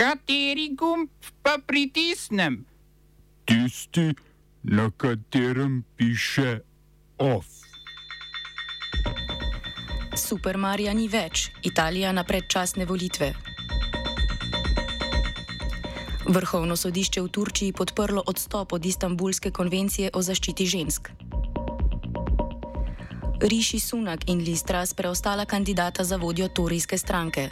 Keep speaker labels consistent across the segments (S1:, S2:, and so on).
S1: Kateri gumb pa pritisnem?
S2: Tisti, na katerem piše OF.
S3: Super Marija ni več, Italija na predčasne volitve. Vrhovno sodišče v Turčiji podprlo odstop od Istanbulske konvencije o zaščiti žensk. Riši Sunak in Listras preostala kandidata za vodjo Torijske stranke.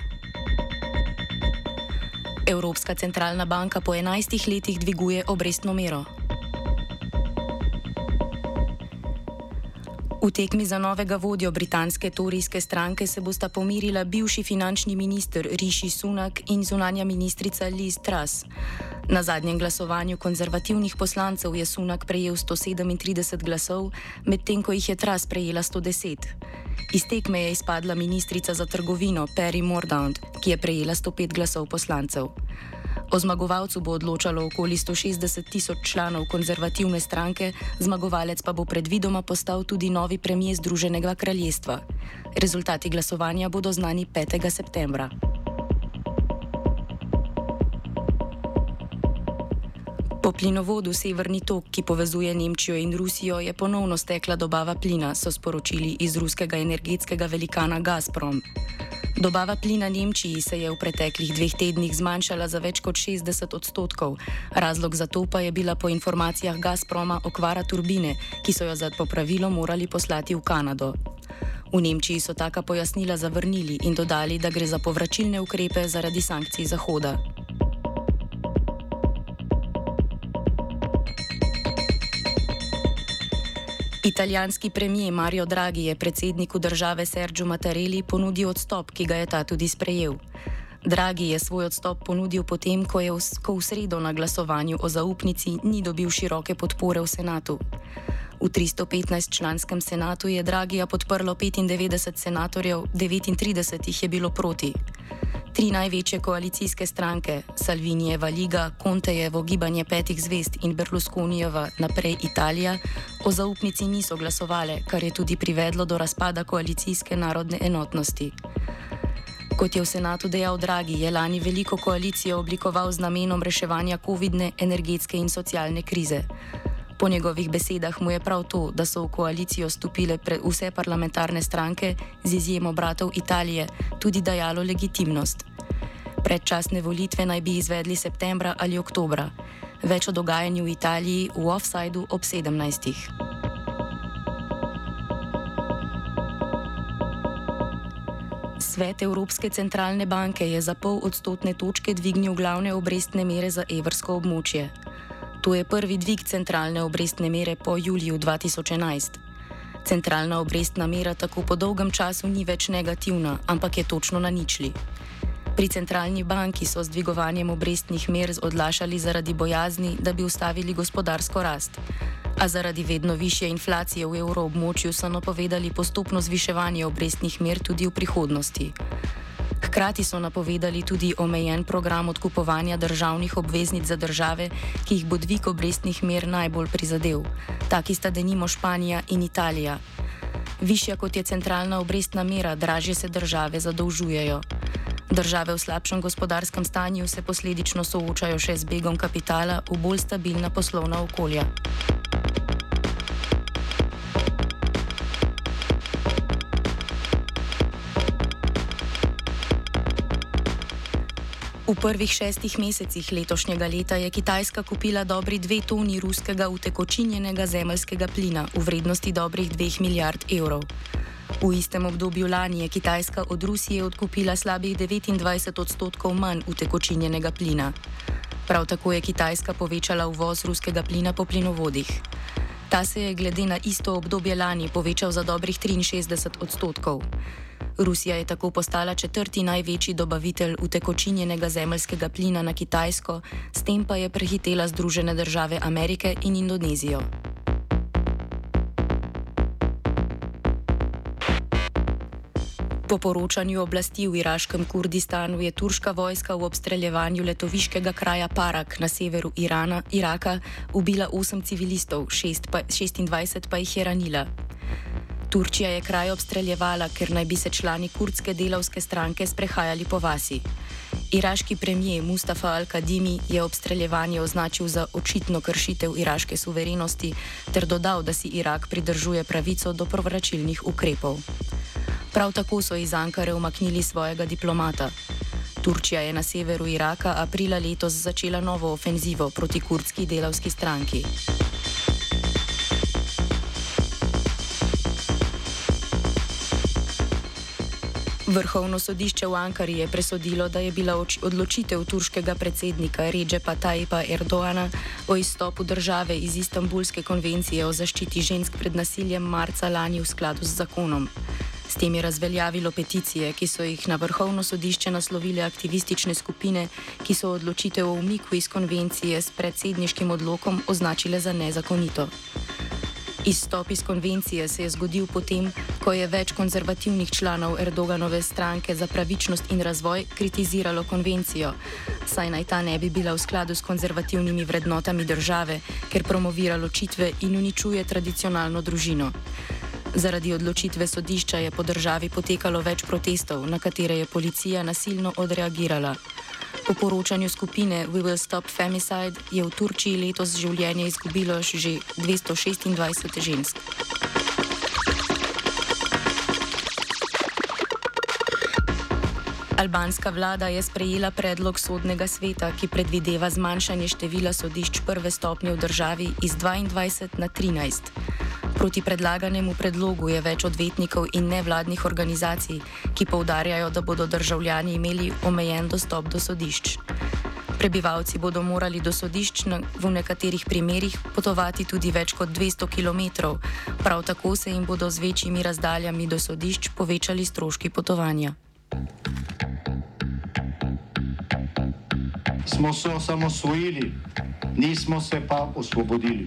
S3: Evropska centralna banka po 11 letih dviguje obrestno mero. V tekmi za novega vodjo britanske torijske stranke se bosta pomirila bivši finančni minister Rishi Sunak in zunanja ministrica Liz Truss. Na zadnjem glasovanju konzervativnih poslancev je Sunak prejel 137 glasov, medtem ko jih je Truss prejela 110. Iz tekme je izpadla ministrica za trgovino Perry Mordaunt, ki je prejela 105 glasov poslancev. O zmagovalcu bo odločalo okoli 160 tisoč članov konzervativne stranke, zmagovalec pa bo predvidoma postal tudi novi premijer Združenega kraljestva. Rezultati glasovanja bodo znani 5. septembra. Po plinovodu Severni tok, ki povezuje Nemčijo in Rusijo, je ponovno stekla dobava plina, so sporočili iz ruskega energetskega velikana Gazprom. Dobava plina Nemčiji se je v preteklih dveh tednih zmanjšala za več kot 60 odstotkov. Razlog za to pa je bila po informacijah Gazproma okvara turbine, ki so jo za popravilo morali poslati v Kanado. V Nemčiji so taka pojasnila zavrnili in dodali, da gre za povračilne ukrepe zaradi sankcij Zahoda. Italijanski premijer Mario Draghi je predsedniku države Sergio Mattarelli ponudil odstop, ki ga je ta tudi sprejel. Draghi je svoj odstop ponudil potem, ko je v, ko v sredo na glasovanju o zaupnici ni dobil široke podpore v senatu. V 315-članskem senatu je Dragija podprlo 95 senatorjev, 39 jih je bilo proti. Tri največje koalicijske stranke, Salvinijeva liga, Contejevo gibanje petih zvest in Berlusconijeva naprej Italija, o zaupnici niso glasovale, kar je tudi privedlo do razpada koalicijske narodne enotnosti. Kot je v senatu dejal Dragi, je lani veliko koalicijo oblikoval z namenom reševanja COVID-ne, energetske in socialne krize. Po njegovih besedah mu je prav to, da so v koalicijo stopile vse parlamentarne stranke, z izjemo bratov Italije, tudi dajalo legitimnost. Predčasne volitve naj bi izvedli septembra ali oktobra. Več o dogajanju v Italiji v offsajdu ob 17. Svet Evropske centralne banke je za pol odstotne točke dvignil glavne obrestne mere za evrsko območje. To je prvi dvig centralne obrestne mere po juliju 2011. Centralna obrestna mera tako po dolgem času ni več negativna, ampak je točno na ničli. Pri centralni banki so z dvigovanjem obrestnih mer odlašali zaradi bojazni, da bi ustavili gospodarsko rast. A zaradi vedno više inflacije v evroobmočju so napovedali postopno zviševanje obrestnih mer tudi v prihodnosti. Hkrati so napovedali tudi omejen program odkupovanja državnih obveznic za države, ki jih bo dvig obrestnih mer najbolj prizadel. Taki sta denimo Španija in Italija. Višja kot je centralna obrestna mera, dražje se države zadolžujejo. Države v slabšem gospodarskem stanju se posledično soočajo še z begom kapitala v bolj stabilna poslovna okolja. V prvih šestih mesecih letošnjega leta je Kitajska kupila dobri dve toni ruskega utekočinjenega zemljskega plina v vrednosti dobrih dveh milijard evrov. V istem obdobju lani je Kitajska od Rusije odkupila slabih 29 odstotkov manj utekočinjenega plina. Prav tako je Kitajska povečala uvoz ruskega plina po plinovodih. Ta se je glede na isto obdobje lani povečal za dobrih 63 odstotkov. Rusija je tako postala četrti največji dobavitelj utekočinjenega zemljskega plina na Kitajsko, s tem pa je prehitela Združene države Amerike in Indonezijo. Po poročanju oblasti v iraškem Kurdistanu je turška vojska v obstreljevanju letoviškega kraja Parak na severu Irana, Iraka ubila 8 civilistov, 6 pa, 26 pa jih je ranila. Turčija je kraj obstreljevala, ker naj bi se člani kurdske delavske stranke sprehajali po vasi. Iraški premijer Mustafa Al-Kadimi je obstreljevanje označil za očitno kršitev iraške suverenosti ter dodal, da si Irak pridržuje pravico do povračilnih ukrepov. Prav tako so iz Ankare umaknili svojega diplomata. Turčija je na severu Iraka aprila letos začela novo ofenzivo proti kurdski delavski stranki. Vrhovno sodišče v Ankari je presodilo, da je bila odločitev turškega predsednika Ređepa Tajpa Erdoana o izstopu države iz Istanbulske konvencije o zaščiti žensk pred nasiljem marca lani v skladu z zakonom. S tem je razveljavilo peticije, ki so jih na vrhovno sodišče naslovile aktivistične skupine, ki so odločitev o umiku iz konvencije s predsedniškim odlokom označile za nezakonito. Izstop iz konvencije se je zgodil potem, ko je več konzervativnih članov Erdoganove stranke za pravičnost in razvoj kritiziralo konvencijo, saj naj ta ne bi bila v skladu s konzervativnimi vrednotami države, ker promovira ločitve in uničuje tradicionalno družino. Zaradi odločitve sodišča je po državi potekalo več protestov, na katere je policija nasilno odreagirala. Po poročanju skupine We Will Stop Femicide je v Turčiji letos življenje izgubilo že 226 žensk. Albanska vlada je sprejela predlog sodnega sveta, ki predvideva zmanjšanje števila sodišč prve stopnje v državi iz 22 na 13. Proti predlaganemu predlogu je več odvetnikov in nevladnih organizacij, ki povdarjajo, da bodo državljani imeli omejen dostop do sodišč. Prebivalci bodo morali do sodišč v nekaterih primerjih potovati tudi več kot 200 km, prav tako se jim bodo z večjimi razdaljami do sodišč povečali stroški potovanja.
S4: Smo se osamosvojili, nismo se pa osvobodili.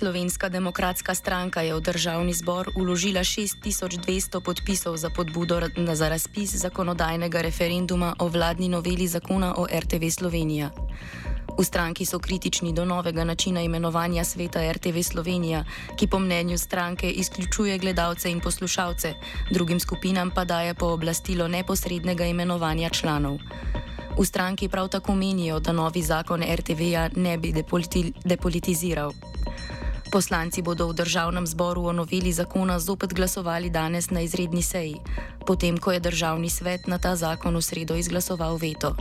S3: Slovenska demokratska stranka je v državni zbor uložila 6200 podpisov za podbudo za razpis zakonodajnega referenduma o vladni noveli zakona o RTV Slovenija. V stranki so kritični do novega načina imenovanja sveta RTV Slovenija, ki po mnenju stranke izključuje gledalce in poslušalce, drugim skupinam pa daje pooblastilo neposrednega imenovanja članov. V stranki prav tako menijo, da novi zakon RTV-ja ne bi depoliti depolitiziral. Poslanci bodo v državnem zboru o noveli zakona zopet glasovali danes na izredni seji, potem ko je državni svet na ta zakon v sredo izglasoval veto.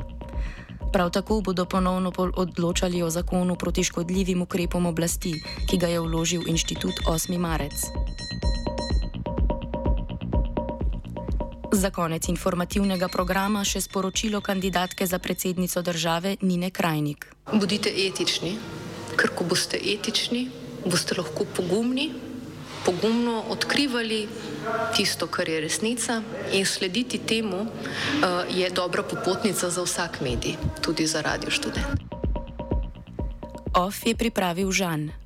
S3: Prav tako bodo ponovno odločali o zakonu proti škodljivim ukrepom oblasti, ki ga je vložil inštitut 8. marec. Za konec informativnega programa še sporočilo kandidatke za predsednico države Nine Krajnik.
S5: Bodite etični, ker ko boste etični, boste lahko pogumni, pogumno odkrivali tisto, kar je resnica in slediti temu uh, je dobra popotnica za vsak medij, tudi za radio študent.
S3: OF je pripravil Žan.